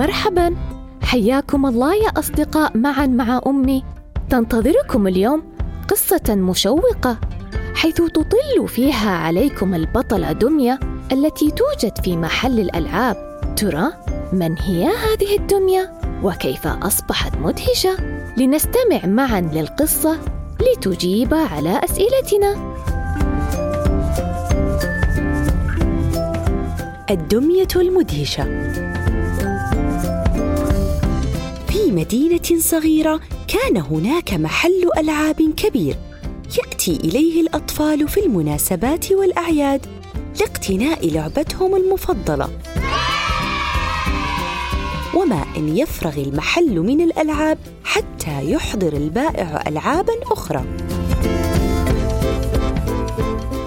مرحبا حياكم الله يا أصدقاء معا مع أمي. تنتظركم اليوم قصة مشوقة حيث تطل فيها عليكم البطلة دمية التي توجد في محل الألعاب. ترى من هي هذه الدمية؟ وكيف أصبحت مدهشة؟ لنستمع معا للقصة لتجيب على أسئلتنا. الدمية المدهشة. في مدينة صغيرة كان هناك محل ألعاب كبير يأتي إليه الأطفال في المناسبات والأعياد لاقتناء لعبتهم المفضلة. وما إن يفرغ المحل من الألعاب حتى يحضر البائع ألعابا أخرى.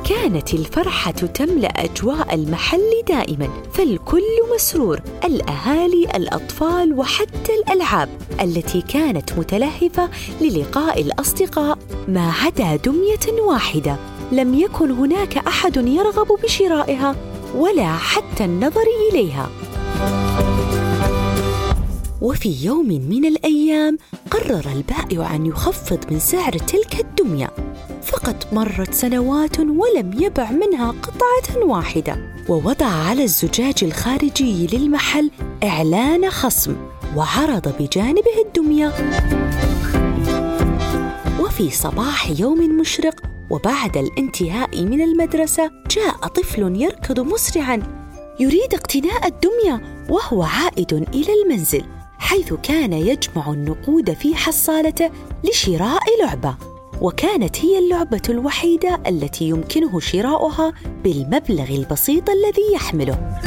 كانت الفرحة تملأ أجواء المحل دائما فالكل مسرور الأهالي الأطفال وحتى الألعاب التي كانت متلهفة للقاء الأصدقاء ما عدا دمية واحدة. لم يكن هناك أحد يرغب بشرائها ولا حتى النظر إليها. وفي يوم من الأيام قرر البائع أن يخفض من سعر تلك الدمية فقط مرت سنوات ولم يبع منها قطعة واحدة. ووضع على الزجاج الخارجي للمحل إعلان خصم وعرض بجانبه الدمية. وفي صباح يوم مشرق وبعد الانتهاء من المدرسة جاء طفل يركض مسرعا يريد اقتناء الدمية وهو عائد إلى المنزل حيث كان يجمع النقود في حصالته لشراء لعبة. وكانت هي اللعبة الوحيدة التي يمكنه شراؤها بالمبلغ البسيط الذي يحمله.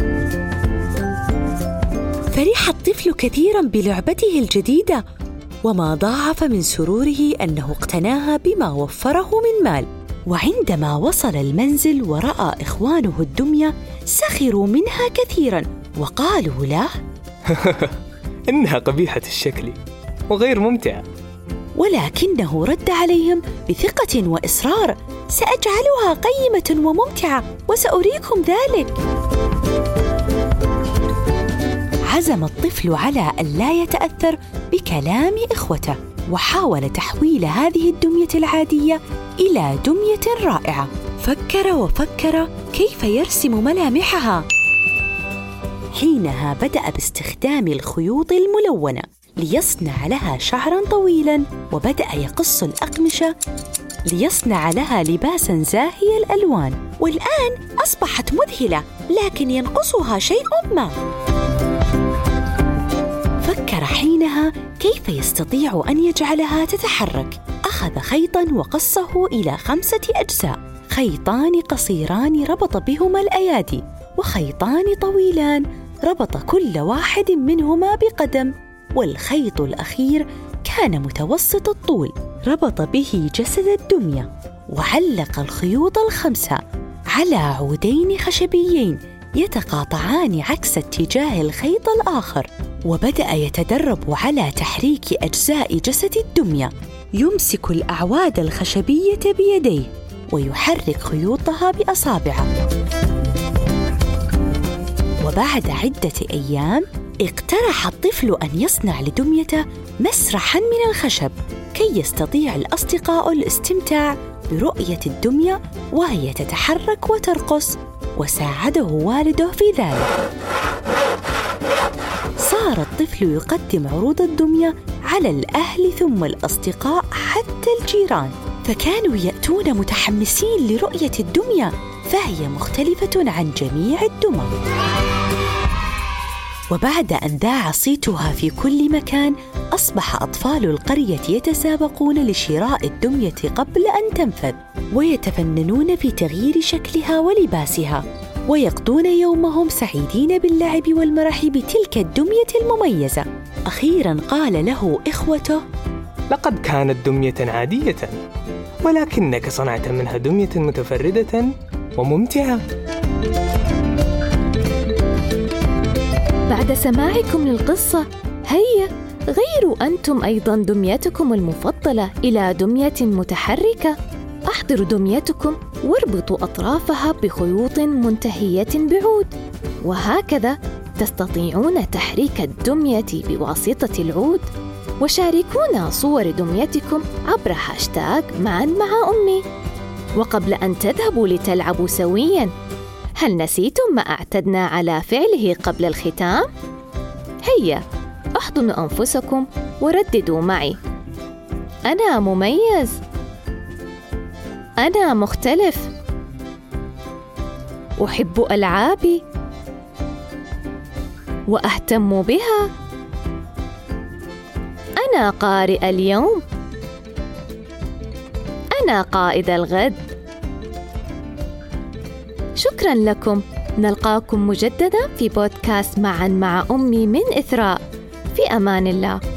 فرح الطفل كثيرا بلعبته الجديدة وما ضاعف من سروره أنه اقتناها بما وفره من مال. وعندما وصل المنزل ورأى إخوانه الدمية سخروا منها كثيرا وقالوا له إنها قبيحة الشكل وغير ممتعة. ولكنه رد عليهم بثقة وإصرار. سأجعلها قيمة وممتعة وسأريكم ذلك. عزم الطفل على ألا يتأثر بكلام إخوته وحاول تحويل هذه الدمية العادية إلى دمية رائعة. فكر وفكر كيف يرسم ملامحها. حينها بدأ باستخدام الخيوط الملونة. ليصنع لها شعرا طويلا وبدأ يقص الأقمشة ليصنع لها لباسا زاهي الألوان. والآن أصبحت مذهلة لكن ينقصها شيء ما. فكر حينها كيف يستطيع أن يجعلها تتحرك. أخذ خيطا وقصه إلى خمسة أجزاء. خيطان قصيران ربط بهما الأيادي وخيطان طويلان ربط كل واحد منهما بقدم. والخيط الأخير كان متوسط الطول. ربط به جسد الدمية وعلق الخيوط الخمسة على عودين خشبيين يتقاطعان عكس اتجاه الخيط الآخر وبدأ يتدرب على تحريك أجزاء جسد الدمية. يمسك الأعواد الخشبية بيديه ويحرك خيوطها بأصابعه. وبعد عدة أيام اقترح الطفل أن يصنع لدميته مسرحا من الخشب كي يستطيع الأصدقاء الاستمتاع برؤية الدمية وهي تتحرك وترقص وساعده والده في ذلك. صار الطفل يقدم عروض الدمية على الأهل ثم الأصدقاء حتى الجيران. فكانوا يأتون متحمسين لرؤية الدمية فهي مختلفة عن جميع الدمى. وبعد أن ذاع صيتها في كل مكان أصبح أطفال القرية يتسابقون لشراء الدمية قبل أن تنفذ ويتفننون في تغيير شكلها ولباسها ويقضون يومهم سعيدين باللعب والمرح بتلك الدمية المميزة. أخيرا قال له إخوته لقد كانت دمية عادية ولكنك صنعت منها دمية متفردة وممتعة. بعد سماعكم للقصة هيا غيروا أنتم أيضا دميتكم المفضلة إلى دمية متحركة. أحضروا دميتكم واربطوا أطرافها بخيوط منتهية بعود. وهكذا تستطيعون تحريك الدمية بواسطة العود. وشاركونا صور دميتكم عبر هاشتاغ معا مع أمي. وقبل أن تذهبوا لتلعبوا سوياً هل نسيتم ما أعتدنا على فعله قبل الختام؟ هيا أحضنوا أنفسكم ورددوا معي. أنا مميز. أنا مختلف. أحب ألعابي. وأهتم بها. أنا قارئ اليوم. أنا قائد الغد. شكرا لكم. نلقاكم مجددا في بودكاست معا مع أمي من إثراء. في أمان الله.